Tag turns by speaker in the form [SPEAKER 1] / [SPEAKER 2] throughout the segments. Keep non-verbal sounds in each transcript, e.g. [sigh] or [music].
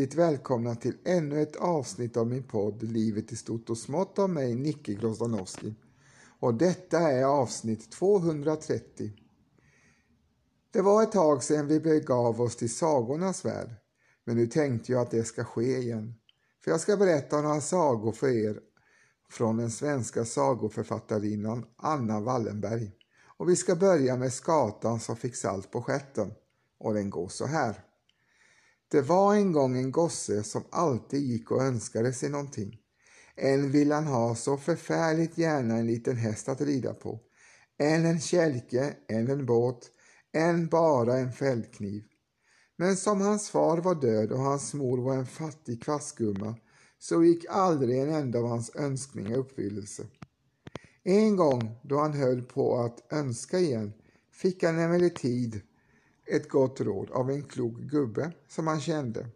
[SPEAKER 1] Hjärtligt välkomna till ännu ett avsnitt av min podd Livet i stort och smått av mig, Nicke Grozdanowski. Och detta är avsnitt 230. Det var ett tag sedan vi begav oss till sagornas värld, men nu tänkte jag att det ska ske igen. För jag ska berätta några sagor för er från den svenska sagoförfattarinnan Anna Wallenberg. Och vi ska börja med skatan som fick salt på stjärten. Och den går så här. Det var en gång en gosse som alltid gick och önskade sig någonting. En ville han ha så förfärligt gärna en liten häst att rida på. En en kälke, en en båt, en bara en fällkniv. Men som hans far var död och hans mor var en fattig kvastgumma så gick aldrig en enda av hans önskningar i uppfyllelse. En gång då han höll på att önska igen fick han emellertid ett gott råd av en klok gubbe som han kände.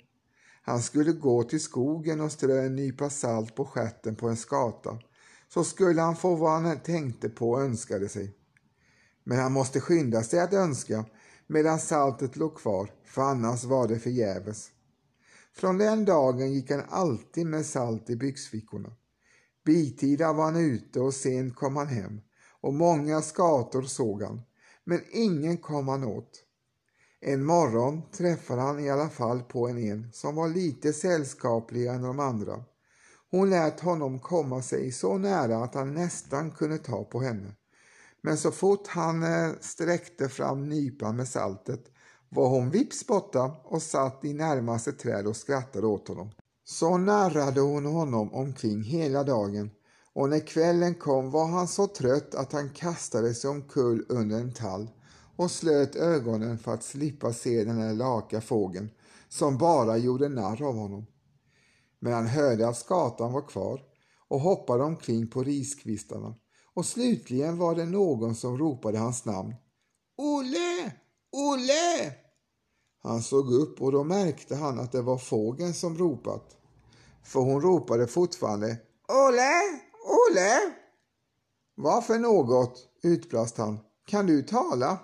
[SPEAKER 1] Han skulle gå till skogen och strö en nypa salt på stjärten på en skata så skulle han få vad han tänkte på och önskade sig. Men han måste skynda sig att önska medan saltet låg kvar för annars var det förgäves. Från den dagen gick han alltid med salt i byxfickorna. Bitida var han ute och sent kom han hem och många skator såg han, men ingen kom han åt. En morgon träffade han i alla fall på en en som var lite sällskapligare än de andra. Hon lät honom komma sig så nära att han nästan kunde ta på henne. Men så fort han eh, sträckte fram nypan med saltet var hon vips borta och satt i närmaste träd och skrattade åt honom. Så narrade hon honom omkring hela dagen och när kvällen kom var han så trött att han kastade sig omkull under en tall och slöt ögonen för att slippa se den där laka fågeln som bara gjorde narr av honom. Men han hörde att skatan var kvar och hoppade omkring på riskvistarna och slutligen var det någon som ropade hans namn. Olle! Olle! Han såg upp och då märkte han att det var fågeln som ropat. För hon ropade fortfarande Olle! Olle! Vad för något? utbrast han. Kan du tala?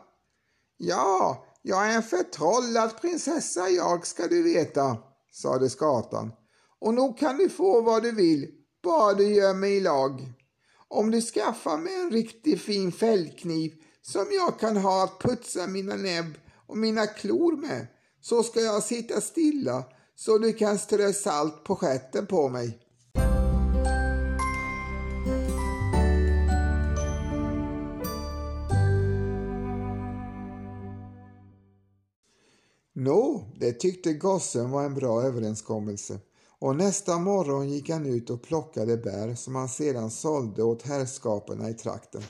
[SPEAKER 1] Ja, jag är en förtrollad prinsessa jag ska du veta, sade skatan. Och nog kan du få vad du vill, bara du gör mig i lag. Om du skaffar mig en riktigt fin fällkniv som jag kan ha att putsa mina näbb och mina klor med, så ska jag sitta stilla så du kan strö salt på stjärten på mig. Nå, det tyckte gossen var en bra överenskommelse och nästa morgon gick han ut och plockade bär som han sedan sålde åt herrskaperna i trakten.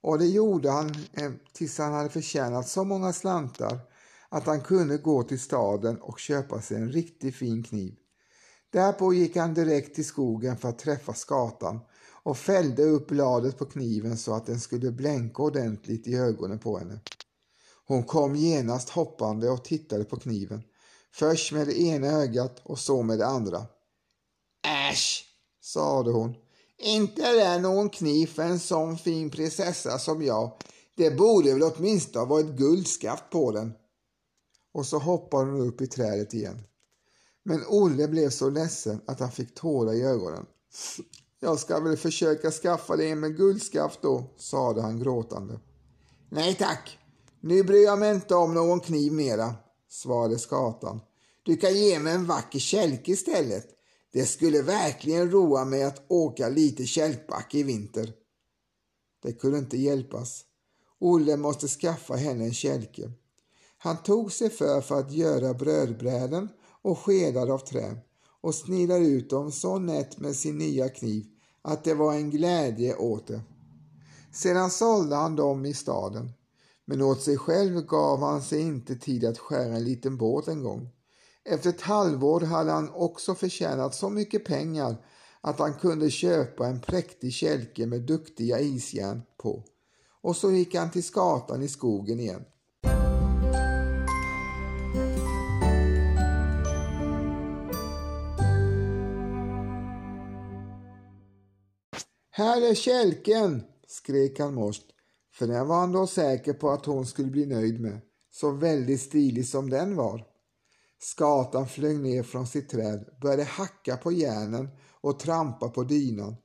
[SPEAKER 1] Och det gjorde han eh, tills han hade förtjänat så många slantar att han kunde gå till staden och köpa sig en riktigt fin kniv. Därpå gick han direkt till skogen för att träffa skatan och fällde upp bladet på kniven så att den skulle blänka ordentligt i ögonen på henne. Hon kom genast hoppande och tittade på kniven. Först med det ena ögat och så med det andra. Äsch, sade hon. Inte är det någon kniv för en sån fin prinsessa som jag. Det borde väl åtminstone ha varit guldskaft på den. Och så hoppade hon upp i trädet igen. Men Olle blev så ledsen att han fick tårar i ögonen. Jag ska väl försöka skaffa dig en med guldskaft då, sade han gråtande. Nej tack, nu bryr jag mig inte om någon kniv mera, svarade skatan. Du kan ge mig en vacker kälke istället. Det skulle verkligen roa mig att åka lite kälkbacke i vinter. Det kunde inte hjälpas. Olle måste skaffa henne en kälke. Han tog sig för för att göra brödbräden och skedar av trä och snidade ut dem så nätt med sin nya kniv att det var en glädje åt det. Sedan sålde han dem i staden men åt sig själv gav han sig inte tid att skära en liten båt en gång. Efter ett halvår hade han också förtjänat så mycket pengar att han kunde köpa en präktig kälke med duktiga isjärn på. Och så gick han till skatan i skogen igen. Här är kälken, skrek han morskt för den var han då säker på att hon skulle bli nöjd med, så väldigt stilig som den var. Skatan flög ner från sitt träd, började hacka på järnen och trampa på dynan.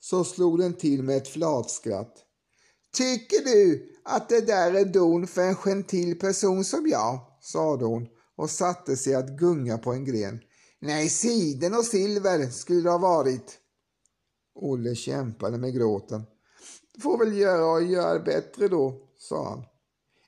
[SPEAKER 1] Så slog den till med ett flatskratt. Tycker du att det där är don för en gentil person som jag? sade hon och satte sig att gunga på en gren. Nej, siden och silver skulle det ha varit. Olle kämpade med gråten. "'Du Får väl göra och göra bättre då, sa han.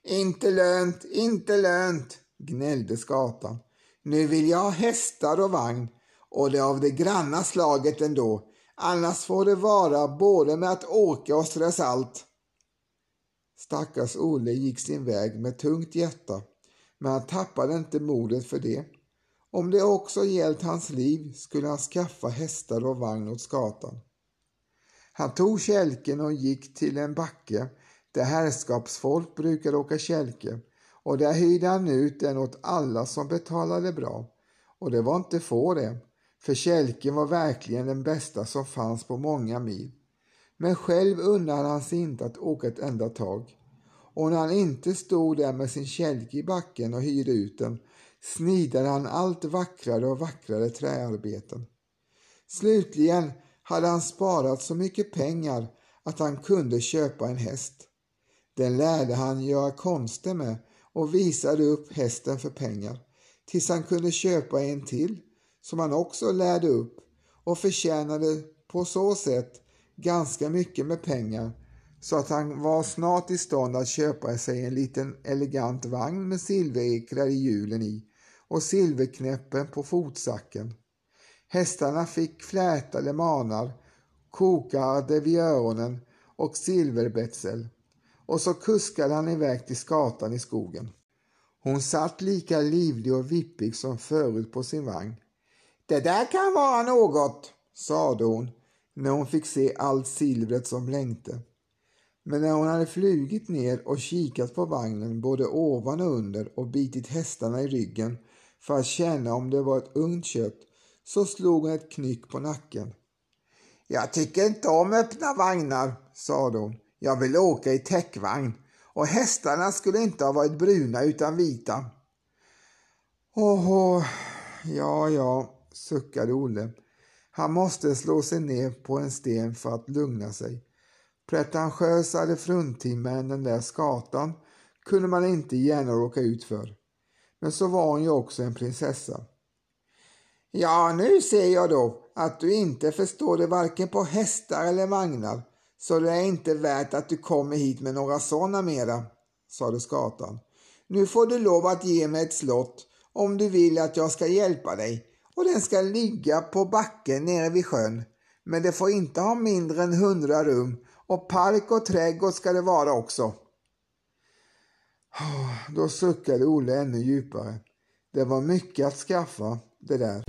[SPEAKER 1] Inte lönt, inte lönt, gnällde skatan. Nu vill jag ha hästar och vagn och det av det granna slaget ändå. Annars får det vara både med att åka och strö salt. Stackars Olle gick sin väg med tungt hjärta, men han tappade inte modet för det. Om det också gällt hans liv skulle han skaffa hästar och vagn åt skatan. Han tog kälken och gick till en backe där herrskapsfolk brukade åka kälke och där hyrde han ut den åt alla som betalade bra. Och det var inte få det, för kälken var verkligen den bästa som fanns på många mil. Men själv unnade han sig inte att åka ett enda tag. Och när han inte stod där med sin kälke i backen och hyrde ut den snidade han allt vackrare och vackrare träarbeten. Slutligen hade han sparat så mycket pengar att han kunde köpa en häst. Den lärde han göra konster med och visade upp hästen för pengar tills han kunde köpa en till som han också lärde upp och förtjänade på så sätt ganska mycket med pengar så att han var snart i stånd att köpa sig en liten elegant vagn med silverekrar i hjulen i och silverknäppen på fotsacken. Hästarna fick flätade manar, kokade vid öronen och silverbetsel och så kuskade han iväg till skatan i skogen. Hon satt lika livlig och vippig som förut på sin vagn. Det där kan vara något, sade hon när hon fick se allt silvret som blänkte. Men när hon hade flugit ner och kikat på vagnen både ovan och under och bitit hästarna i ryggen för att känna om det var ett ungt kött så slog hon ett knyck på nacken. Jag tycker inte om öppna vagnar, sade hon. Jag vill åka i täckvagn och hästarna skulle inte ha varit bruna utan vita. Åh, ja, ja, suckade Olle. Han måste slå sig ner på en sten för att lugna sig. Pretentiösare fruntimmer än den där skatan kunde man inte gärna råka ut för. Men så var hon ju också en prinsessa. Ja, nu ser jag då att du inte förstår det varken på hästar eller vagnar, så det är inte värt att du kommer hit med några sådana mera, sade skatan. Nu får du lov att ge mig ett slott om du vill att jag ska hjälpa dig och den ska ligga på backen nere vid sjön. Men det får inte ha mindre än hundra rum och park och trädgård ska det vara också. Ah, då suckade Olle ännu djupare. Det var mycket att skaffa det där.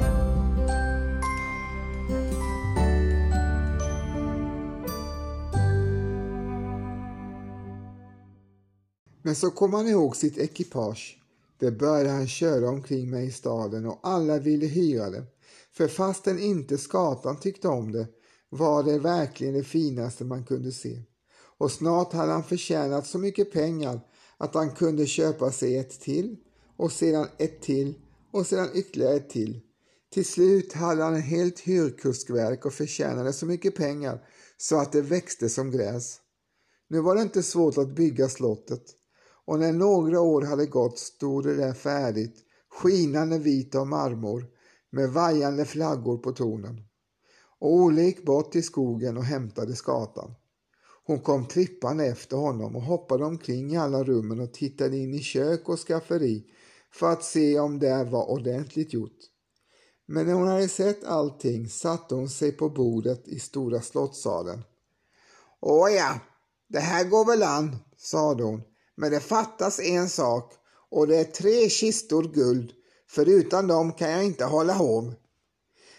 [SPEAKER 1] Men så kom han ihåg sitt ekipage. Det började han köra omkring med i staden och alla ville hyra det. För fastän inte skatan tyckte om det var det verkligen det finaste man kunde se. Och snart hade han förtjänat så mycket pengar att han kunde köpa sig ett till och sedan ett till och sedan ytterligare ett till. Till slut hade han ett helt hyrkuskverk och förtjänade så mycket pengar så att det växte som gräs. Nu var det inte svårt att bygga slottet och när några år hade gått stod det där färdigt, skinande vit av marmor med vajande flaggor på tornen. Och Olle gick bort till skogen och hämtade skatan. Hon kom trippande efter honom och hoppade omkring i alla rummen och tittade in i kök och skafferi för att se om det var ordentligt gjort. Men när hon hade sett allting satte hon sig på bordet i stora slottssalen. Åja, det här går väl an, sade hon, men det fattas en sak och det är tre kistor guld, för utan dem kan jag inte hålla hov.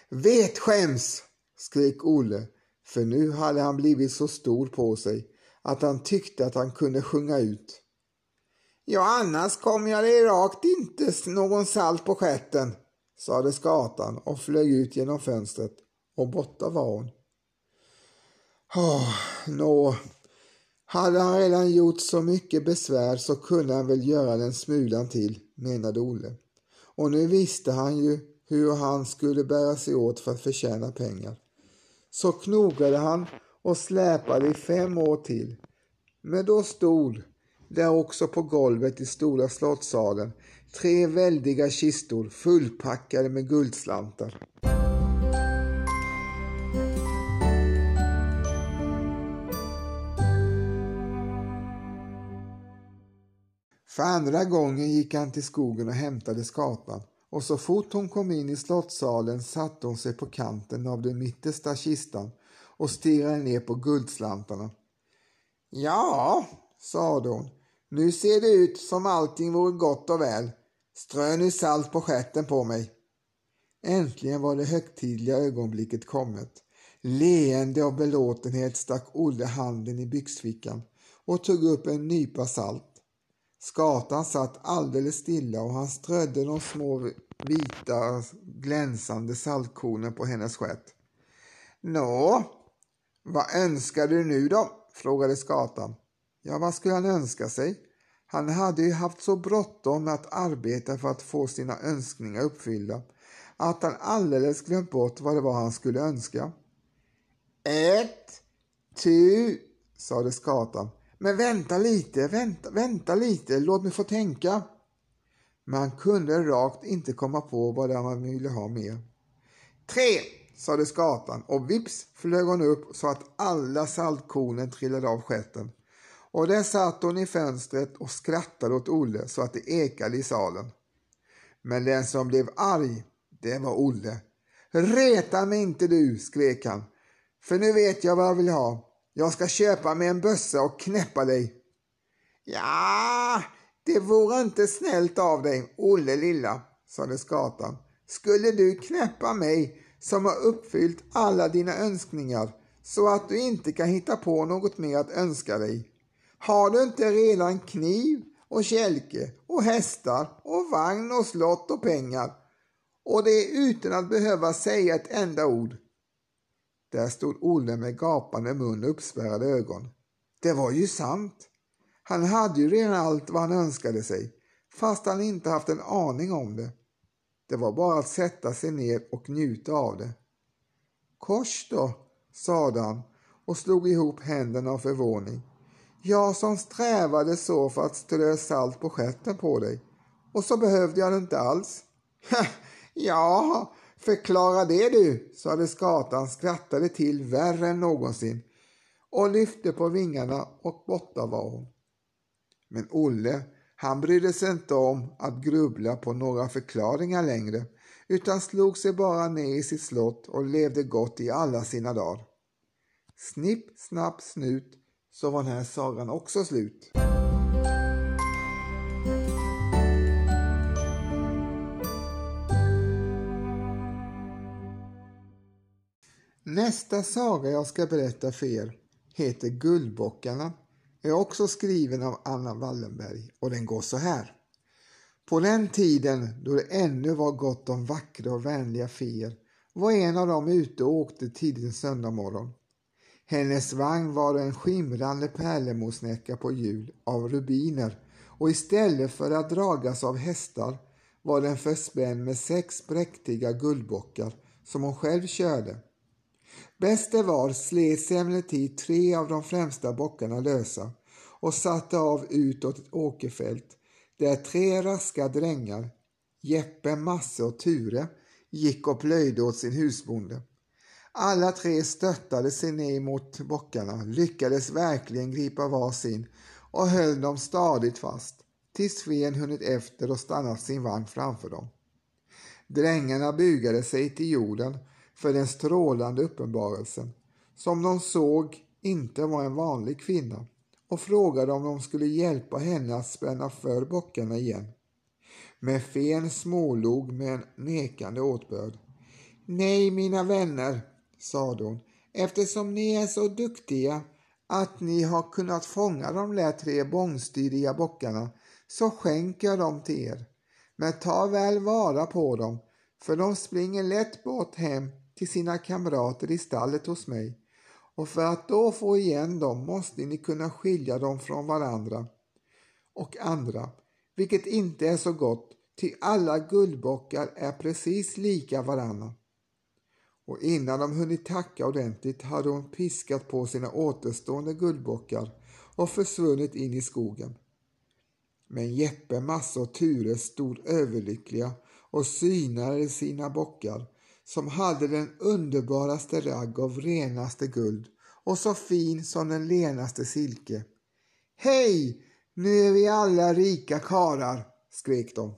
[SPEAKER 1] Vet skäms, skrek Olle för nu hade han blivit så stor på sig att han tyckte att han kunde sjunga ut. Ja, annars kommer jag dig rakt inte någon salt på stjärten, sade skatan och flög ut genom fönstret och borta var hon. Oh, Nå, hade han redan gjort så mycket besvär så kunde han väl göra den smulan till, menade Olle. och nu visste han ju hur han skulle bära sig åt för att förtjäna pengar. Så knogade han och släpade i fem år till. Men då stod där också på golvet i stora slottssalen tre väldiga kistor fullpackade med guldslantar. För andra gången gick han till skogen och hämtade skatan och så fort hon kom in i slottssalen satte hon sig på kanten av den mittersta kistan och stirrade ner på guldslantarna. Ja, sade hon, nu ser det ut som allting vore gott och väl. Strö nu salt på stjärten på mig. Äntligen var det högtidliga ögonblicket kommet. Leende av belåtenhet stack Olle handen i byxfickan och tog upp en nypa salt. Skatan satt alldeles stilla och han strödde de små vita glänsande saltkornen på hennes stjärt. Nå, vad önskar du nu då? frågade skatan. Ja, vad skulle han önska sig? Han hade ju haft så bråttom med att arbeta för att få sina önskningar uppfyllda att han alldeles glömt bort vad det var han skulle önska. Ett, tu, sade skatan. Men vänta lite, vänta, vänta lite, låt mig få tänka. Men han kunde rakt inte komma på vad det man ville ha mer. Tre, sade skatan och vips flög hon upp så att alla saltkornen trillade av stjärten. Och där satt hon i fönstret och skrattade åt Olle så att det ekade i salen. Men den som blev arg, det var Olle. Reta mig inte du, skrek han, för nu vet jag vad jag vill ha. Jag ska köpa mig en bössa och knäppa dig. Ja, det vore inte snällt av dig, Olle lilla, sade skatan. Skulle du knäppa mig som har uppfyllt alla dina önskningar så att du inte kan hitta på något mer att önska dig? Har du inte redan kniv och kälke och hästar och vagn och slott och pengar? Och det utan att behöva säga ett enda ord. Där stod Olle med gapande mun och uppspärrade ögon. Det var ju sant. Han hade ju redan allt vad han önskade sig, fast han inte haft en aning om det. Det var bara att sätta sig ner och njuta av det. Kors då, sade han och slog ihop händerna av förvåning. Jag som strävade så för att strö salt på stjärten på dig. Och så behövde jag det inte alls. [laughs] ja, förklara det du, sade skatan, skrattade till värre än någonsin och lyfte på vingarna och borta var hon. Men Olle, han brydde sig inte om att grubbla på några förklaringar längre utan slog sig bara ner i sitt slott och levde gott i alla sina dagar. Snipp, snapp, snut så var den här sagan också slut. Nästa saga jag ska berätta för er heter Guldbockarna. är också skriven av Anna Wallenberg och den går så här. På den tiden då det ännu var gott om vackra och vänliga feer var en av dem ute och åkte tidigt en söndag morgon. Hennes vagn var en skimrande pärlemorsnäcka på hjul av rubiner och istället för att dragas av hästar var den förspänd med sex präktiga guldbockar som hon själv körde. Bäst det var slet emellertid tre av de främsta bockarna lösa och satte av utåt ett åkerfält där tre raska drängar, Jeppe, Masse och Ture, gick och plöjde åt sin husbonde. Alla tre stöttade sig ner mot bockarna, lyckades verkligen gripa varsin och höll dem stadigt fast tills Sven hunnit efter och stannat sin vagn framför dem. Drängarna bugade sig till jorden för den strålande uppenbarelsen, som de såg inte var en vanlig kvinna, och frågade om de skulle hjälpa henne att spänna för bockarna igen. Men Fen smålog med en nekande åtbörd. Nej, mina vänner, sade hon, eftersom ni är så duktiga att ni har kunnat fånga de där tre bångstyriga bockarna så skänker jag dem till er. Men ta väl vara på dem, för de springer lätt bort hem till sina kamrater i stallet hos mig och för att då få igen dem måste ni kunna skilja dem från varandra och andra, vilket inte är så gott, ty alla guldbockar är precis lika varandra. Och innan de hunnit tacka ordentligt hade hon piskat på sina återstående guldbockar och försvunnit in i skogen. Men Jeppe, Masse och Ture stod överlyckliga och synade sina bockar som hade den underbaraste ragg av renaste guld och så fin som den lenaste silke. Hej! Nu är vi alla rika karar, skrek de.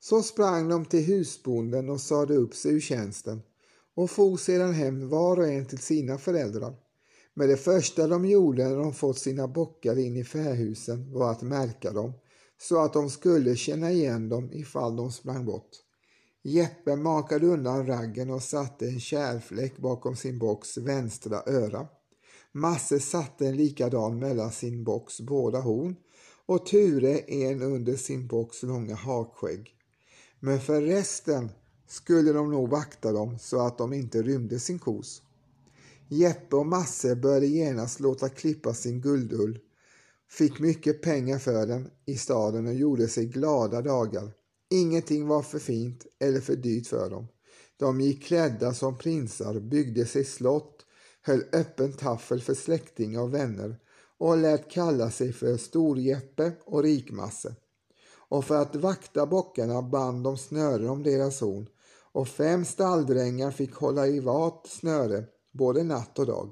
[SPEAKER 1] Så sprang de till husbonden och sade upp sig ur tjänsten och for sedan hem var och en till sina föräldrar. Men det första de gjorde när de fått sina bockar in i fähusen var att märka dem så att de skulle känna igen dem ifall de sprang bort. Jeppe makade undan raggen och satte en kärfläck bakom sin bocks vänstra öra. Masse satte en likadan mellan sin bocks båda horn och Ture en under sin bocks långa hakskägg. Men för resten skulle de nog vakta dem så att de inte rymde sin kos. Jeppe och Masse började genast låta klippa sin guldull, fick mycket pengar för den i staden och gjorde sig glada dagar. Ingenting var för fint eller för dyrt för dem. De gick klädda som prinsar, byggde sig slott, höll öppen taffel för släktingar och vänner och lät kalla sig för Stor-Jeppe och Rikmasse. Och för att vakta bockarna band de snören om deras horn och fem stalldrängar fick hålla i vart snöre både natt och dag.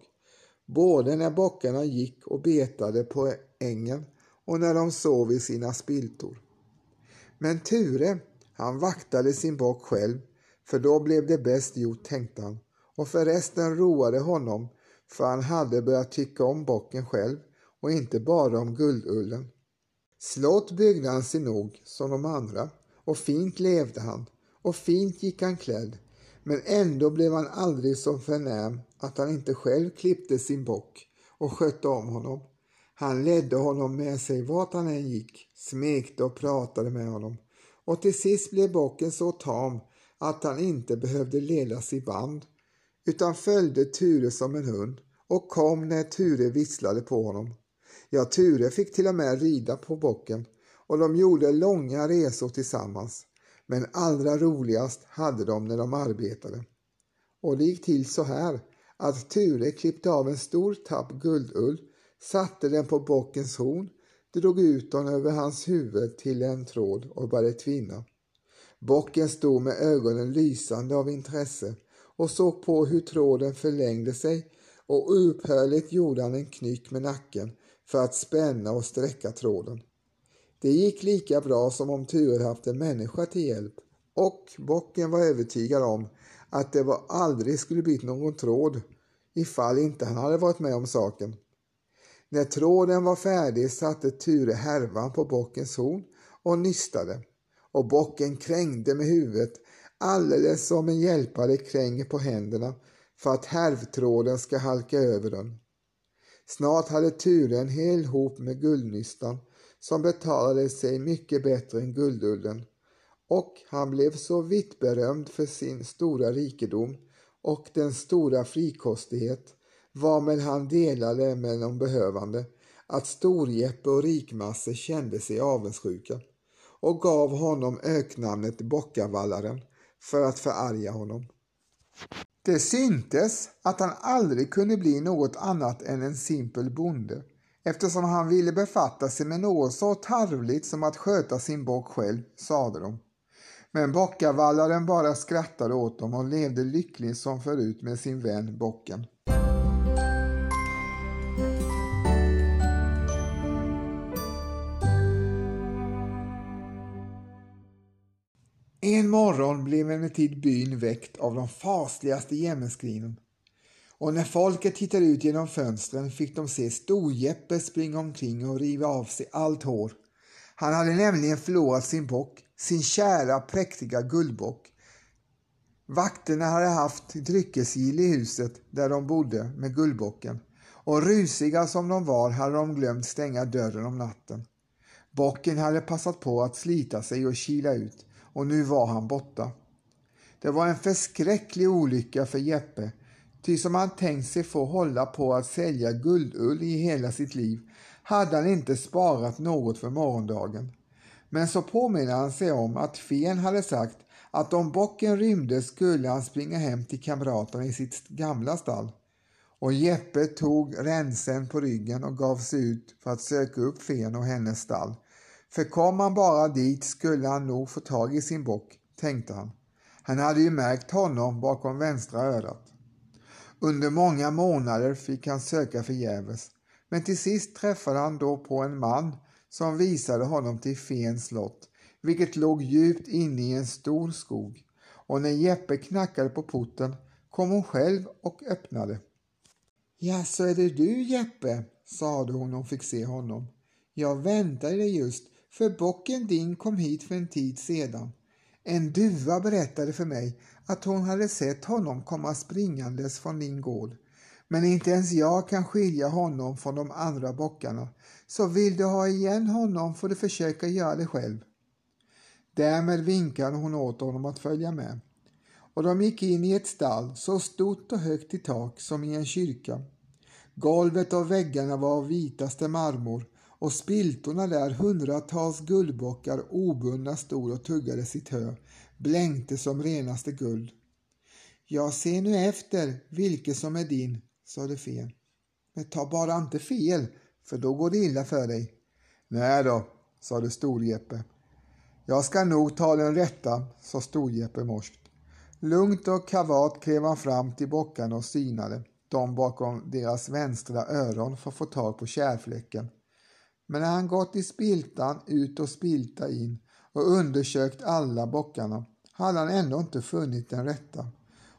[SPEAKER 1] Både när bockarna gick och betade på ängen och när de sov i sina spiltor. Men Ture, han vaktade sin bock själv, för då blev det bäst gjort, tänkte han. Och förresten roade honom, för han hade börjat tycka om bocken själv och inte bara om guldullen. Slott byggde han sig nog som de andra och fint levde han och fint gick han klädd. Men ändå blev han aldrig så förnäm att han inte själv klippte sin bock och skötte om honom. Han ledde honom med sig vart han än gick, smekte och pratade med honom. Och till sist blev bocken så tam att han inte behövde ledas i band, utan följde Ture som en hund och kom när Ture visslade på honom. Ja, Ture fick till och med rida på bocken och de gjorde långa resor tillsammans. Men allra roligast hade de när de arbetade. Och det gick till så här att Ture klippte av en stor tapp guldull, satte den på bockens horn, drog ut den över hans huvud till en tråd och började tvinna. Bocken stod med ögonen lysande av intresse och såg på hur tråden förlängde sig och upphörligt gjorde han en knyck med nacken för att spänna och sträcka tråden. Det gick lika bra som om Ture haft en människa till hjälp och bocken var övertygad om att det var aldrig skulle blivit någon tråd ifall inte han hade varit med om saken. När tråden var färdig satte Ture härvan på bockens horn och nystade och bocken krängde med huvudet alldeles som en hjälpare kränger på händerna för att härvtråden ska halka över den. Snart hade Ture en hel hop med guldnystan som betalade sig mycket bättre än guldullen och han blev så vitt berömd för sin stora rikedom och den stora frikostighet varmed han delade med de behövande att Storjeppe och Rikmasse kände sig avundsjuka och gav honom öknamnet Bockavallaren för att förarga honom. Det syntes att han aldrig kunde bli något annat än en simpel bonde eftersom han ville befatta sig med något så tarvligt som att sköta sin bock själv, sade de. Men bockavallaren bara skrattade åt dem och levde lycklig som förut med sin vän bocken. En morgon blev emellertid byn väckt av de fasligaste jämmerskrinen och när folket tittade ut genom fönstren fick de se Storjeppe springa omkring och riva av sig allt hår. Han hade nämligen förlorat sin bock, sin kära präktiga guldbock. Vakterna hade haft dryckesgill i huset där de bodde med guldbocken och rusiga som de var hade de glömt stänga dörren om natten. Bocken hade passat på att slita sig och kila ut och nu var han borta. Det var en förskräcklig olycka för Jeppe Ty som han tänkt sig få hålla på att sälja guldull i hela sitt liv hade han inte sparat något för morgondagen. Men så påminner han sig om att fen hade sagt att om bocken rymde skulle han springa hem till kamraterna i sitt gamla stall. Och Jeppe tog ränsen på ryggen och gav sig ut för att söka upp fen och hennes stall. För kom han bara dit skulle han nog få tag i sin bock, tänkte han. Han hade ju märkt honom bakom vänstra örat. Under många månader fick han söka förgäves, men till sist träffade han då på en man som visade honom till Fens slott, vilket låg djupt inne i en stor skog. Och när Jeppe knackade på porten kom hon själv och öppnade. Ja, så är det du Jeppe, sade hon när hon fick se honom. Jag väntade dig just, för bocken din kom hit för en tid sedan. En duva berättade för mig att hon hade sett honom komma springandes från din gård. Men inte ens jag kan skilja honom från de andra bockarna, så vill du ha igen honom får du försöka göra det själv. Därmed vinkade hon åt honom att följa med. Och de gick in i ett stall så stort och högt i tak som i en kyrka. Golvet och väggarna var av vitaste marmor och spiltorna där hundratals guldbockar obundna stod och tuggade sitt hö, blänkte som renaste guld. Jag ser nu efter vilket som är din, sade fen. Men ta bara inte fel, för då går det illa för dig. Nej då, sade Storjeppe. Jag ska nog ta den rätta, sa Storjeppe morskt. Lugnt och kavat klev han fram till bockarna och synade dem bakom deras vänstra öron för att få tag på kärfläcken. Men när han gått i spiltan ut och spilta in och undersökt alla bockarna hade han ändå inte funnit den rätta.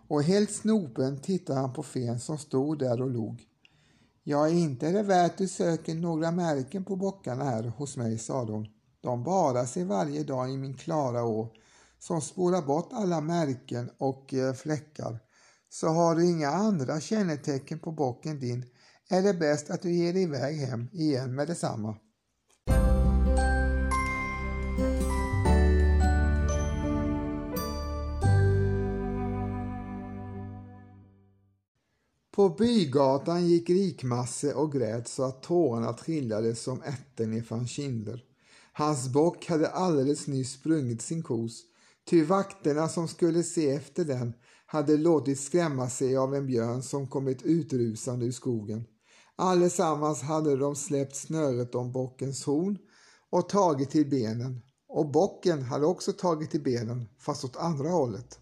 [SPEAKER 1] Och helt snopen tittade han på fen som stod där och log. Ja, inte är det värt du söker några märken på bockarna här hos mig, sade hon. De bara sig varje dag i min klara å som spolar bort alla märken och eh, fläckar. Så har du inga andra kännetecken på bocken din är det bäst att du ger dig iväg hem igen med detsamma. På bygatan gick Rikmasse och grät så att tårarna trillade som ätten ifrån kinder. Hans bock hade alldeles nyss sprungit sin kos, ty vakterna som skulle se efter den hade låtit skrämma sig av en björn som kommit utrusande ur skogen. Allesammans hade de släppt snöret om bockens horn och tagit till benen och bocken hade också tagit till benen fast åt andra hållet.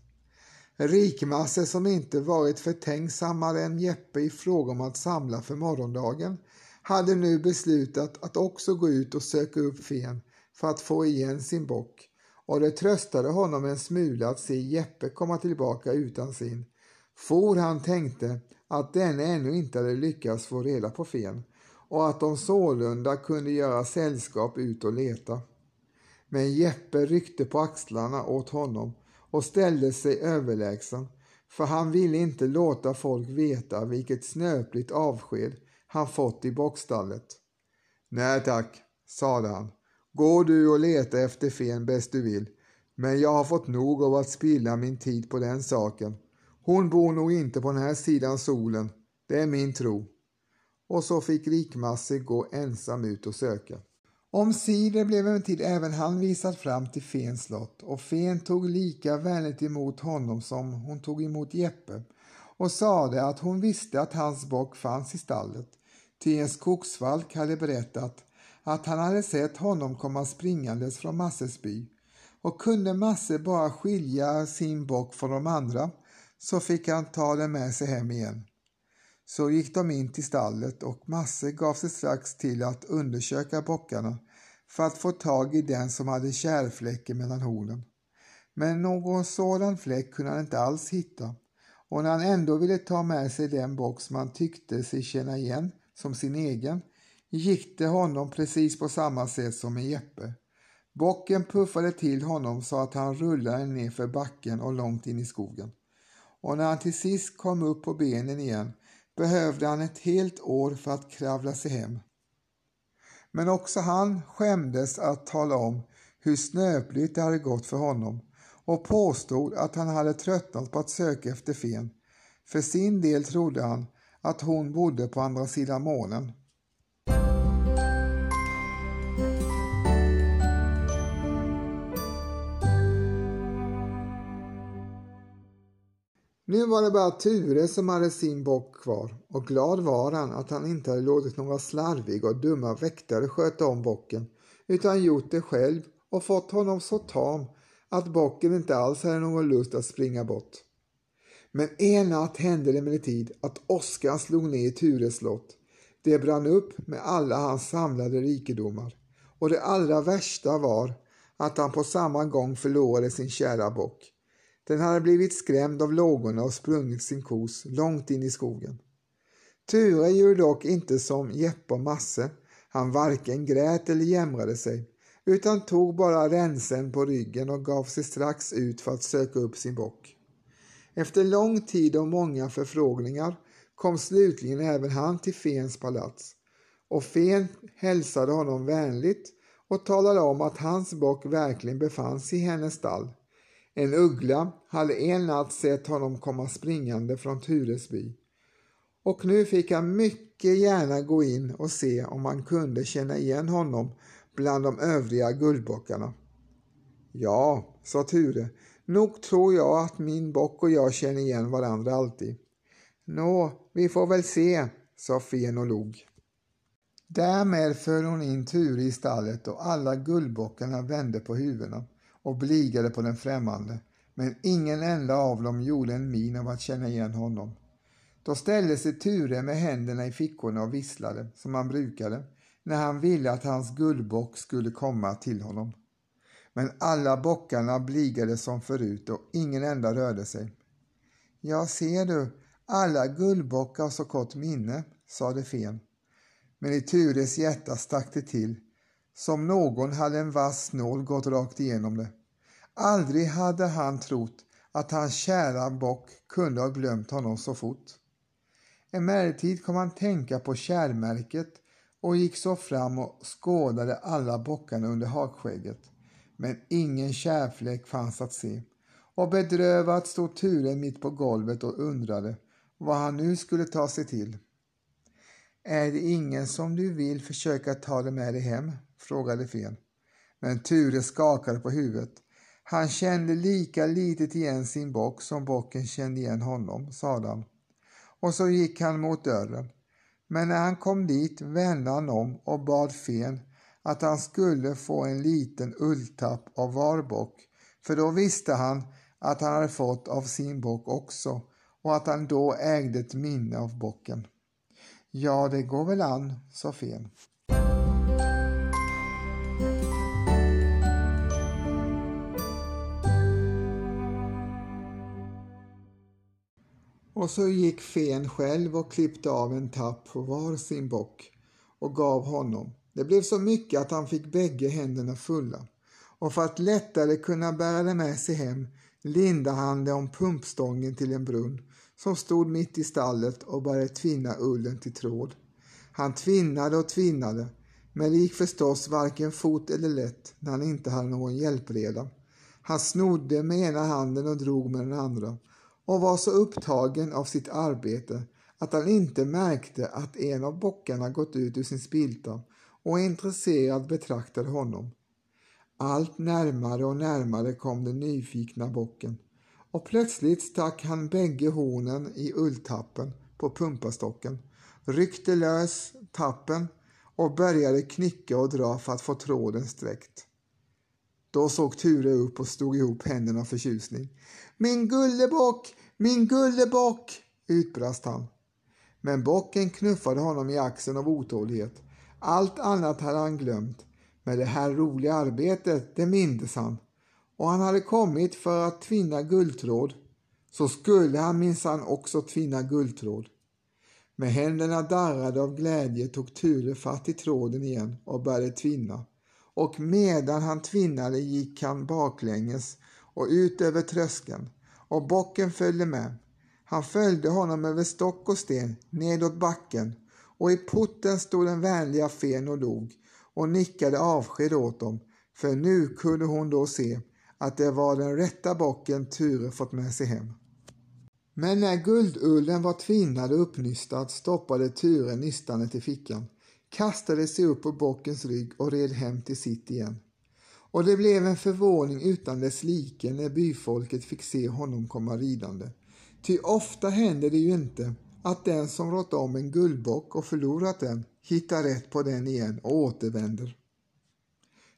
[SPEAKER 1] Rikmasse som inte varit förtänksammare än Jeppe i fråga om att samla för morgondagen hade nu beslutat att också gå ut och söka upp fen för att få igen sin bock och det tröstade honom en smula att se Jeppe komma tillbaka utan sin. For han tänkte att denne ännu inte hade lyckats få reda på fen och att de sålunda kunde göra sällskap ut och leta. Men Jeppe ryckte på axlarna åt honom och ställde sig överlägsen, för han ville inte låta folk veta vilket snöpligt avsked han fått i bockstallet. Nej tack, sade han. Gå du och leta efter fen bäst du vill, men jag har fått nog av att spilla min tid på den saken. Hon bor nog inte på den här sidan solen, det är min tro. Och så fick Rikmasse gå ensam ut och söka. Omsider blev emellertid även han visad fram till Fens slott och Fen tog lika vänligt emot honom som hon tog emot Jeppe och sade att hon visste att hans bock fanns i stallet, ty en skogsvalk hade berättat att han hade sett honom komma springandes från Masses by och kunde Masse bara skilja sin bock från de andra så fick han ta den med sig hem igen. Så gick de in till stallet och Masse gav sig strax till att undersöka bockarna för att få tag i den som hade kärlfläcken mellan hornen. Men någon sådan fläck kunde han inte alls hitta och när han ändå ville ta med sig den bock som han tyckte sig känna igen som sin egen gick det honom precis på samma sätt som med Jeppe. Bocken puffade till honom så att han rullade ner för backen och långt in i skogen. Och när han till sist kom upp på benen igen behövde han ett helt år för att kravla sig hem. Men också han skämdes att tala om hur snöpligt det hade gått för honom och påstod att han hade tröttnat på att söka efter fen. För sin del trodde han att hon bodde på andra sidan månen. Nu var det bara Ture som hade sin bock kvar och glad var han att han inte hade låtit några slarviga och dumma väktare sköta om bocken utan gjort det själv och fått honom så tam att bocken inte alls hade någon lust att springa bort. Men en natt hände det emellertid att åskan slog ner Tures slott. Det brann upp med alla hans samlade rikedomar och det allra värsta var att han på samma gång förlorade sin kära bock. Den hade blivit skrämd av lågorna och sprungit sin kos långt in i skogen. Ture gjorde dock inte som Jeppe och Masse. Han varken grät eller jämrade sig utan tog bara ränsen på ryggen och gav sig strax ut för att söka upp sin bock. Efter lång tid och många förfrågningar kom slutligen även han till Fens palats och Fen hälsade honom vänligt och talade om att hans bock verkligen befann sig i hennes stall. En uggla hade en natt sett honom komma springande från Turesby och nu fick han mycket gärna gå in och se om han kunde känna igen honom bland de övriga guldbockarna. Ja, sa Ture, nog tror jag att min bock och jag känner igen varandra alltid. Nå, vi får väl se, sa Fen och log. Därmed föll hon in Ture i stallet och alla guldbockarna vände på huvudena och bligade på den främmande, men ingen enda av dem gjorde en min av att känna igen honom. Då ställde sig Ture med händerna i fickorna och visslade, som han brukade, när han ville att hans guldbock skulle komma till honom. Men alla bockarna bligade som förut och ingen enda rörde sig. Ja, ser du, alla guldbockar har så kort minne, sade Fen. Men i Tures hjärta stack det till som någon hade en vass nål gått rakt igenom det. Aldrig hade han trott att hans kära bock kunde ha glömt honom så fort. Emellertid kom han tänka på kärmärket och gick så fram och skådade alla bockarna under hakskägget. Men ingen kärfläck fanns att se och bedrövat stod Ture mitt på golvet och undrade vad han nu skulle ta sig till. Är det ingen som du vill försöka ta dig med dig hem? Frågade Fen. Men Ture skakade på huvudet. Han kände lika litet igen sin bock som bocken kände igen honom, sade han. Och så gick han mot dörren. Men när han kom dit vände han om och bad Fen att han skulle få en liten ulltapp av var bock, för då visste han att han hade fått av sin bock också och att han då ägde ett minne av bocken. Ja, det går väl an, sa Fen. Och så gick fen själv och klippte av en tapp på var sin bock och gav honom. Det blev så mycket att han fick bägge händerna fulla och för att lättare kunna bära det med sig hem lindade han det om pumpstången till en brunn som stod mitt i stallet och började tvinna ullen till tråd. Han tvinnade och tvinnade, men det gick förstås varken fort eller lätt när han inte hade någon hjälpreda. Han snodde med ena handen och drog med den andra och var så upptagen av sitt arbete att han inte märkte att en av bockarna gått ut ur sin spilta och intresserad betraktade honom. Allt närmare och närmare kom den nyfikna bocken och plötsligt stack han bägge hornen i ulltappen på pumpastocken, ryckte lös tappen och började knicka och dra för att få tråden sträckt. Då såg Ture upp och stod ihop händerna av förtjusning. Min gullebock, min gullebock, utbrast han. Men bocken knuffade honom i axeln av otålighet. Allt annat hade han glömt, men det här roliga arbetet, det mindes han. Och han hade kommit för att tvinna guldtråd. Så skulle han minsann också tvinna guldtråd. Med händerna darrade av glädje tog Ture fatt i tråden igen och började tvinna. Och medan han tvinnade gick han baklänges och ut över tröskeln och bocken följde med. Han följde honom över stock och sten nedåt backen och i porten stod den vänliga fen och log och nickade avsked åt dem, för nu kunde hon då se att det var den rätta bocken Ture fått med sig hem. Men när guldullen var tvinnad och uppnystad stoppade Ture nystanet i fickan, kastade sig upp på bockens rygg och red hem till sitt igen. Och det blev en förvåning utan dess like när byfolket fick se honom komma ridande. Ty ofta händer det ju inte att den som rått om en guldbock och förlorat den hittar rätt på den igen och återvänder.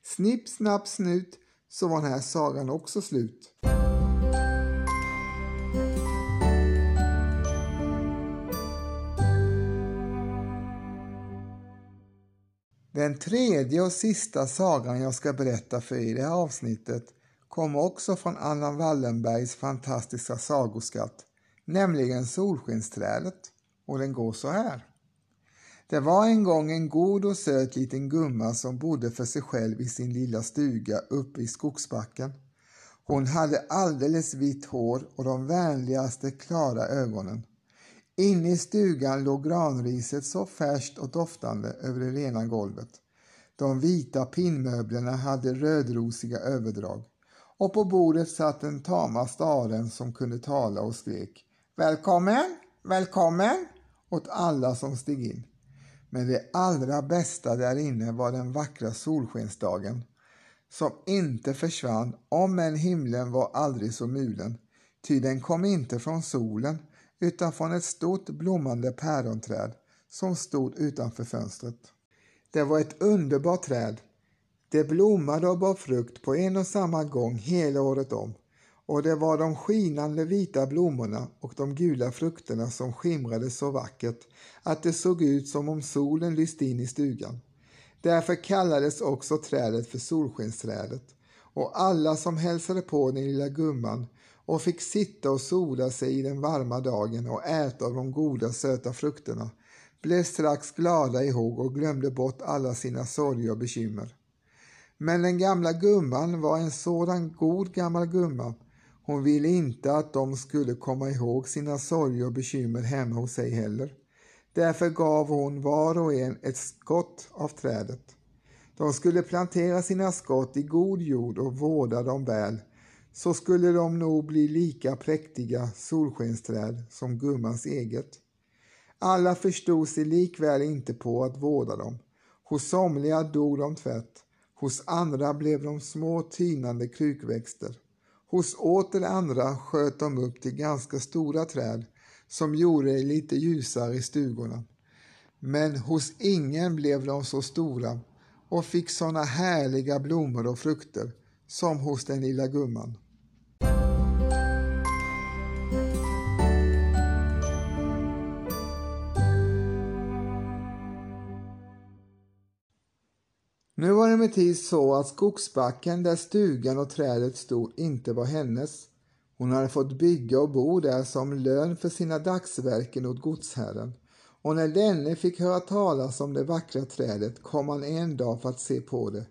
[SPEAKER 1] Snipp, snapp, snut så var den här sagan också slut. Den tredje och sista sagan jag ska berätta för er i det här avsnittet kommer också från Anna Wallenbergs fantastiska sagoskatt, nämligen Solskensträdet, och den går så här. Det var en gång en god och söt liten gumma som bodde för sig själv i sin lilla stuga uppe i skogsbacken. Hon hade alldeles vitt hår och de vänligaste klara ögonen. Inne i stugan låg granriset så färskt och doftande över det rena golvet. De vita pinnmöblerna hade rödrosiga överdrag och på bordet satt den tama staren som kunde tala och skrek Välkommen, välkommen åt alla som steg in. Men det allra bästa där inne var den vackra solskensdagen som inte försvann om än himlen var aldrig så mulen, ty den kom inte från solen utan från ett stort blommande päronträd som stod utanför fönstret. Det var ett underbart träd. Det blommade och bar frukt på en och samma gång hela året om och det var de skinande vita blommorna och de gula frukterna som skimrade så vackert att det såg ut som om solen lyste in i stugan. Därför kallades också trädet för solskensträdet och alla som hälsade på den lilla gumman och fick sitta och sola sig i den varma dagen och äta av de goda söta frukterna blev strax glada ihåg och glömde bort alla sina sorger och bekymmer. Men den gamla gumman var en sådan god gammal gumma hon ville inte att de skulle komma ihåg sina sorger och bekymmer hemma hos sig heller. Därför gav hon var och en ett skott av trädet. De skulle plantera sina skott i god jord och vårda dem väl, så skulle de nog bli lika präktiga solskensträd som gummans eget. Alla förstod sig likväl inte på att vårda dem. Hos somliga dog de tvätt, hos andra blev de små tynande krukväxter. Hos åter andra sköt de upp till ganska stora träd som gjorde det lite ljusare i stugorna. Men hos ingen blev de så stora och fick såna härliga blommor och frukter som hos den lilla gumman. Nu var det emellertid så att skogsbacken där stugan och trädet stod inte var hennes. Hon hade fått bygga och bo där som lön för sina dagsverken åt godsherren. Och när denne fick höra talas om det vackra trädet kom han en dag för att se på det.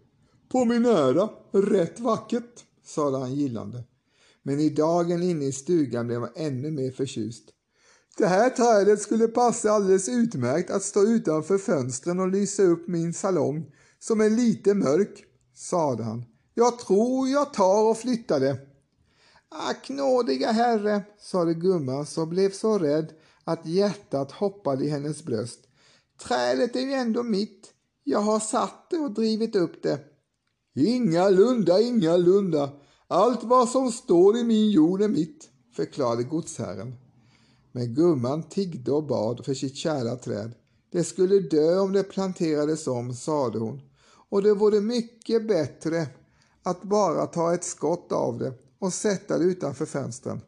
[SPEAKER 1] På min ära, rätt vackert, sade han gillande. Men i dagen inne i stugan blev han ännu mer förtjust. Det här trädet skulle passa alldeles utmärkt att stå utanför fönstren och lysa upp min salong som är lite mörk, sade han. Jag tror jag tar och flyttar det. Ah, Ack nådiga herre, sade gumman som blev så rädd att hjärtat hoppade i hennes bröst. Trädet är ju ändå mitt. Jag har satt det och drivit upp det. Ingalunda, ingalunda. Allt vad som står i min jord är mitt, förklarade godsherren. Men gumman tiggde och bad för sitt kära träd. Det skulle dö om det planterades om, sade hon och det vore mycket bättre att bara ta ett skott av det och sätta det utanför fönstren.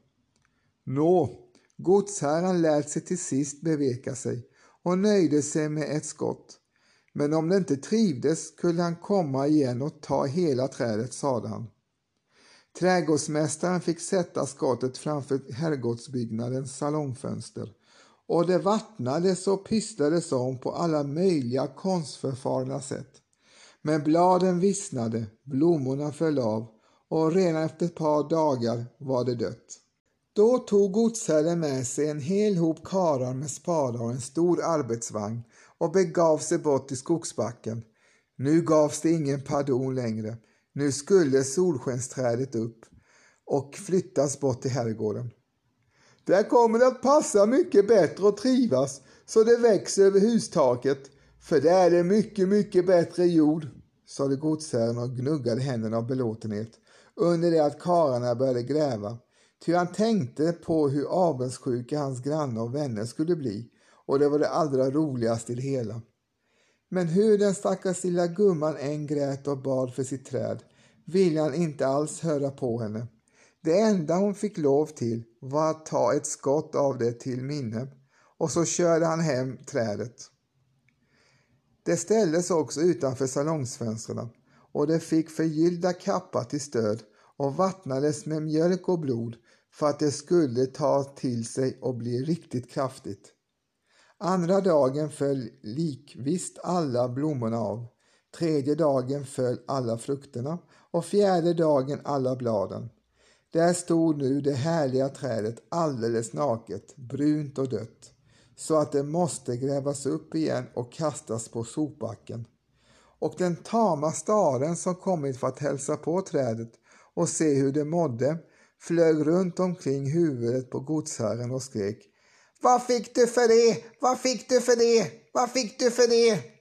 [SPEAKER 1] Nå, godsherren lät sig till sist beveka sig och nöjde sig med ett skott. Men om det inte trivdes skulle han komma igen och ta hela trädet, sade han. Trädgårdsmästaren fick sätta skottet framför herrgårdsbyggnadens salongfönster och det vattnades och pysslades om på alla möjliga konstförfarna sätt. Men bladen vissnade, blommorna föll av och redan efter ett par dagar var det dött. Då tog godsherren med sig en hel hop karar med spadar och en stor arbetsvagn och begav sig bort till skogsbacken. Nu gavs det ingen pardon längre. Nu skulle solskensträdet upp och flyttas bort till herrgården. Där kommer det att passa mycket bättre och trivas så det växer över hustaket, för där är det mycket, mycket bättre jord, sade godsherren och gnuggade händerna av belåtenhet under det att karlarna började gräva. Ty han tänkte på hur avundsjuka hans grannar och vänner skulle bli och det var det allra roligaste i det hela. Men hur den stackars lilla gumman än grät och bad för sitt träd ville han inte alls höra på henne. Det enda hon fick lov till var att ta ett skott av det till minne och så körde han hem trädet. Det ställdes också utanför salongsfönstren och det fick förgyllda kappar till stöd och vattnades med mjölk och blod för att det skulle ta till sig och bli riktigt kraftigt. Andra dagen föll likvisst alla blommorna av, tredje dagen föll alla frukterna och fjärde dagen alla bladen. Där stod nu det härliga trädet alldeles naket, brunt och dött, så att det måste grävas upp igen och kastas på sopbacken. Och den tama staren som kommit för att hälsa på trädet och se hur det mådde flög runt omkring huvudet på godsherren och skrek Vad fick du för det? Vad fick du för det? Vad fick du för det?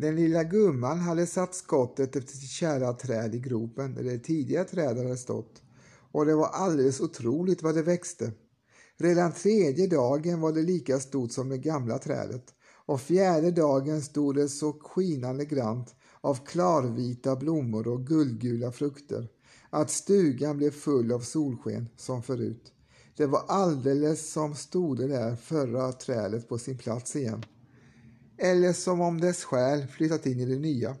[SPEAKER 1] Den lilla gumman hade satt skottet efter sitt kära träd i gropen där det tidigare trädet hade stått och det var alldeles otroligt vad det växte. Redan tredje dagen var det lika stort som det gamla trädet och fjärde dagen stod det så skinande grant av klarvita blommor och guldgula frukter att stugan blev full av solsken som förut. Det var alldeles som stod det där förra trädet på sin plats igen. Eller som om dess själ flyttat in i det nya.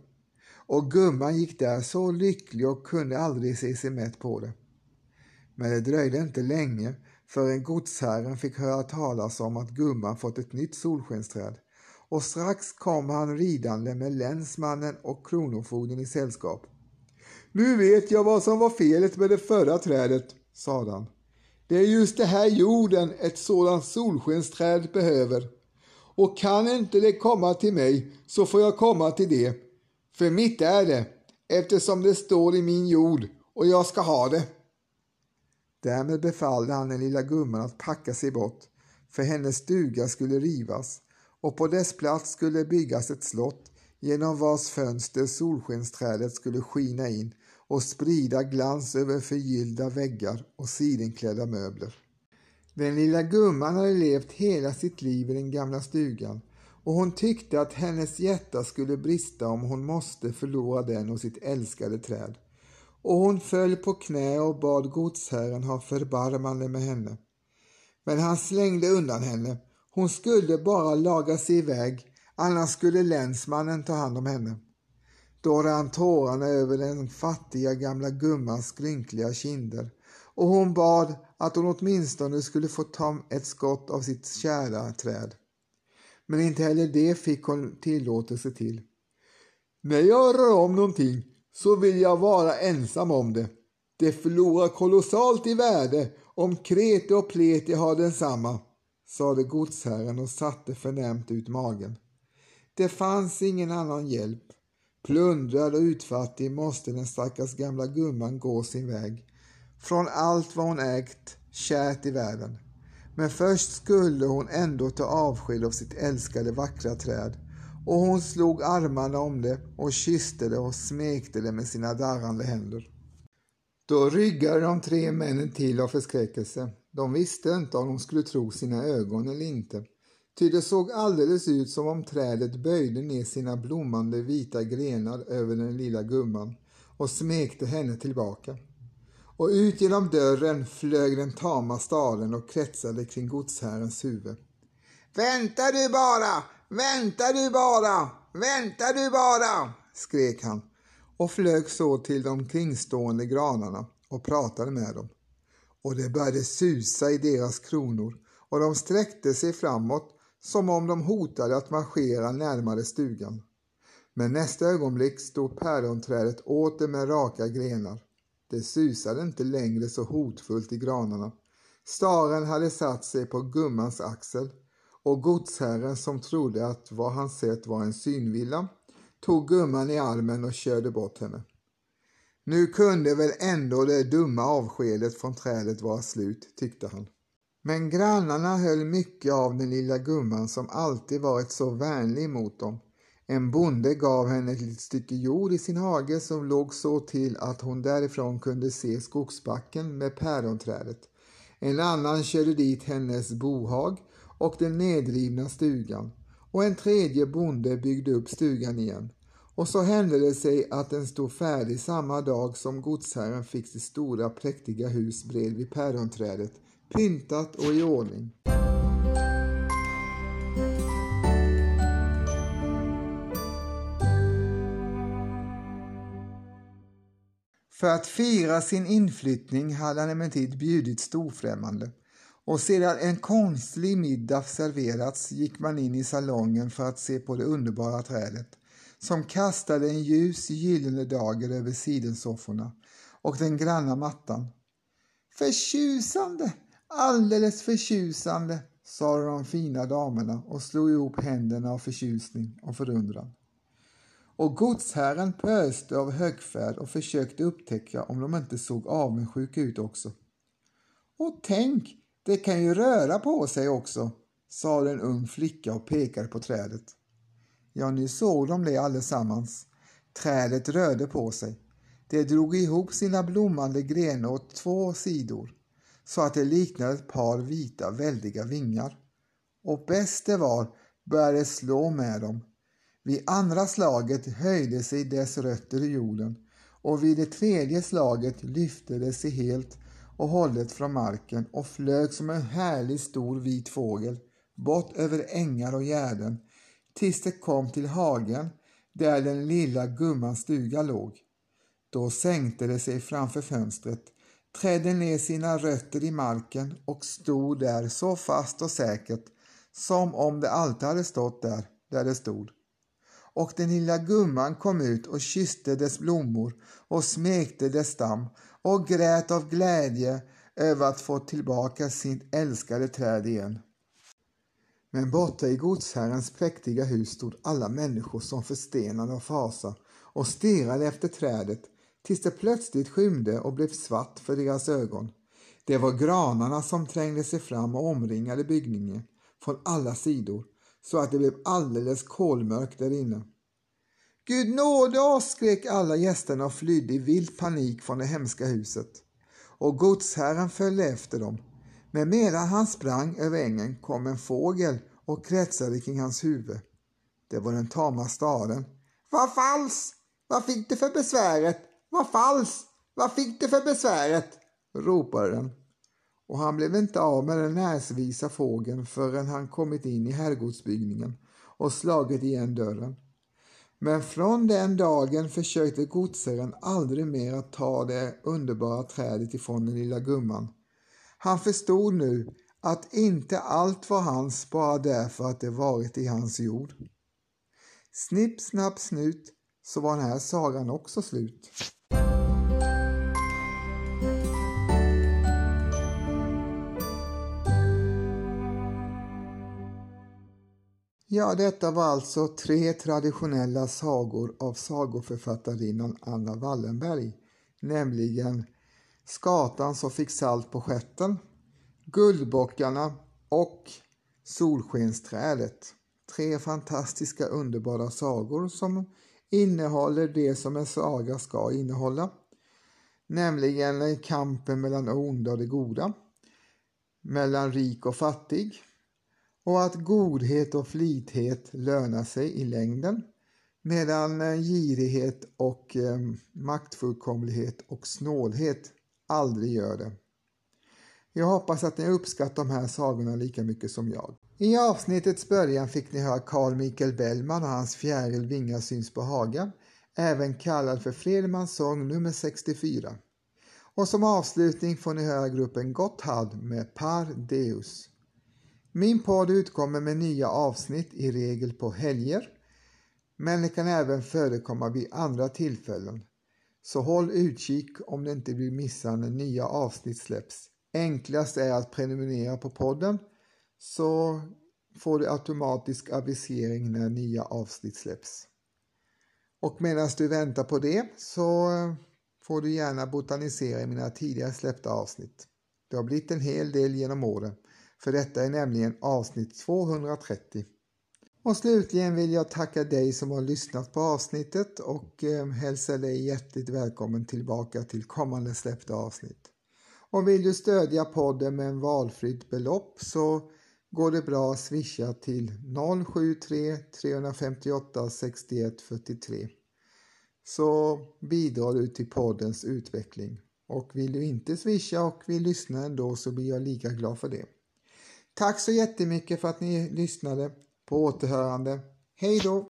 [SPEAKER 1] Och gumman gick där så lycklig och kunde aldrig se sig mätt på det. Men det dröjde inte länge förrän godsherren fick höra talas om att gumman fått ett nytt solskensträd och strax kom han ridande med länsmannen och kronofogden i sällskap. Nu vet jag vad som var felet med det förra trädet, sade han. Det är just det här jorden ett sådant solskensträd behöver. Och kan inte det komma till mig så får jag komma till det. För mitt är det, eftersom det står i min jord och jag ska ha det. Därmed befallde han den lilla gumman att packa sig bort, för hennes stuga skulle rivas och på dess plats skulle byggas ett slott genom vars fönster solskensträdet skulle skina in och sprida glans över förgyllda väggar och sidenklädda möbler. Den lilla gumman hade levt hela sitt liv i den gamla stugan och hon tyckte att hennes hjärta skulle brista om hon måste förlora den och sitt älskade träd och hon föll på knä och bad godsherren ha förbarmande med henne. Men han slängde undan henne. Hon skulle bara laga sig iväg, annars skulle länsmannen ta hand om henne. Då rann tårarna över den fattiga gamla gummans skrynkliga kinder och hon bad att hon åtminstone skulle få ta ett skott av sitt kära träd. Men inte heller det fick hon tillåtelse till. När jag rör om någonting så vill jag vara ensam om det. Det förlorar kolossalt i värde om Krete och pleti har densamma, sade godsherren och satte förnämt ut magen. Det fanns ingen annan hjälp. Plundrad och utfattig måste den stackars gamla gumman gå sin väg. Från allt vad hon ägt kärt i världen. Men först skulle hon ändå ta avsked av sitt älskade vackra träd och hon slog armarna om det och kysste det och smekte det med sina darrande händer. Då ryggade de tre männen till av förskräckelse. De visste inte om de skulle tro sina ögon eller inte. Ty det såg alldeles ut som om trädet böjde ner sina blommande vita grenar över den lilla gumman och smekte henne tillbaka. Och ut genom dörren flög den tama staden och kretsade kring godsherrens huvud. Vänta du bara, Vänta du bara! Vänta du bara! skrek han och flög så till de kringstående granarna och pratade med dem. Och det började susa i deras kronor och de sträckte sig framåt som om de hotade att marschera närmare stugan. Men nästa ögonblick stod päronträdet åter med raka grenar. Det susade inte längre så hotfullt i granarna. Staren hade satt sig på gummans axel och godsherren som trodde att vad han sett var en synvilla tog gumman i armen och körde bort henne. Nu kunde väl ändå det dumma avskedet från trädet vara slut, tyckte han. Men grannarna höll mycket av den lilla gumman som alltid varit så vänlig mot dem. En bonde gav henne ett litet stycke jord i sin hage som låg så till att hon därifrån kunde se skogsbacken med päronträdet. En annan körde dit hennes bohag och den nedrivna stugan och en tredje bonde byggde upp stugan igen. Och så hände det sig att den stod färdig samma dag som godsherren fick sitt stora präktiga hus bredvid päronträdet, pyntat och i ordning. För att fira sin inflyttning hade han emellertid bjudit storfrämmande och sedan en konstlig middag serverats gick man in i salongen för att se på det underbara trädet som kastade en ljus gyllene dager över sidensofforna och den granna mattan. Förtjusande, alldeles förtjusande, sa de fina damerna och slog ihop händerna av förtjusning och förundran. Och godsherren pöste av högfärd och försökte upptäcka om de inte såg avundsjuka ut också. Och tänk, det kan ju röra på sig också, sade en ung flicka och pekade på trädet. Ja, nu såg de det allesammans. Trädet rörde på sig. Det drog ihop sina blommande grenar åt två sidor så att det liknade ett par vita väldiga vingar. Och bäst det var började slå med dem. Vid andra slaget höjde sig dess rötter i jorden och vid det tredje slaget lyfte det sig helt och hållet från marken och flög som en härlig stor vit fågel bort över ängar och gärden tills det kom till hagen där den lilla gummans stuga låg. Då sänkte det sig framför fönstret, trädde ner sina rötter i marken och stod där så fast och säkert som om det alltid hade stått där, där det stod. Och den lilla gumman kom ut och kysste dess blommor och smekte dess stam och grät av glädje över att få tillbaka sitt älskade träd igen. Men borta i godsherrens präktiga hus stod alla människor som förstenade av fasa och stirrade efter trädet tills det plötsligt skymde och blev svart för deras ögon. Det var granarna som trängde sig fram och omringade byggningen från alla sidor så att det blev alldeles kolmörkt där inne. Gud nåde oss! skrek alla gästerna och flydde i vild panik från det hemska huset. Och godsherren följde efter dem. Men medan han sprang över ängen kom en fågel och kretsade kring hans huvud. Det var den tama staren. Vad falskt! Vad fick du för besväret? Vad falskt! Vad fick du för besväret? ropade den. Och han blev inte av med den näsvisa fågeln förrän han kommit in i herrgårdsbyggningen och slagit igen dörren. Men från den dagen försökte godsherren aldrig mer att ta det underbara trädet ifrån den lilla gumman. Han förstod nu att inte allt var hans bara därför att det varit i hans jord. Snipp, snapp, snut så var den här sagan också slut. Ja, detta var alltså tre traditionella sagor av sagoförfattarinnan Anna Wallenberg, nämligen Skatan som fick salt på stjärten, Guldbockarna och Solskensträdet. Tre fantastiska underbara sagor som innehåller det som en saga ska innehålla, nämligen kampen mellan det onda och det goda, mellan rik och fattig, och att godhet och flithet lönar sig i längden medan eh, girighet och eh, maktfullkomlighet och snålhet aldrig gör det. Jag hoppas att ni uppskattar de här sagorna lika mycket som jag. I avsnittets början fick ni höra Carl Michael Bellman och hans Fjäril vingar syns på Haga, även kallad för Fredmans sång nummer 64. Och som avslutning får ni höra gruppen Gotthard med Par Deus. Min podd utkommer med nya avsnitt i regel på helger, men det kan även förekomma vid andra tillfällen. Så håll utkik om det inte blir missa när nya avsnitt släpps. Enklast är att prenumerera på podden så får du automatisk avisering när nya avsnitt släpps. Och medan du väntar på det så får du gärna botanisera i mina tidigare släppta avsnitt. Det har blivit en hel del genom åren, för detta är nämligen avsnitt 230. Och slutligen vill jag tacka dig som har lyssnat på avsnittet och eh, hälsa dig hjärtligt välkommen tillbaka till kommande släppta avsnitt. Och vill du stödja podden med en valfritt belopp så går det bra att swisha till 073 358 61 43 så bidrar du till poddens utveckling. Och vill du inte swisha och vill lyssna ändå så blir jag lika glad för det. Tack så jättemycket för att ni lyssnade. På återhörande. Hej då!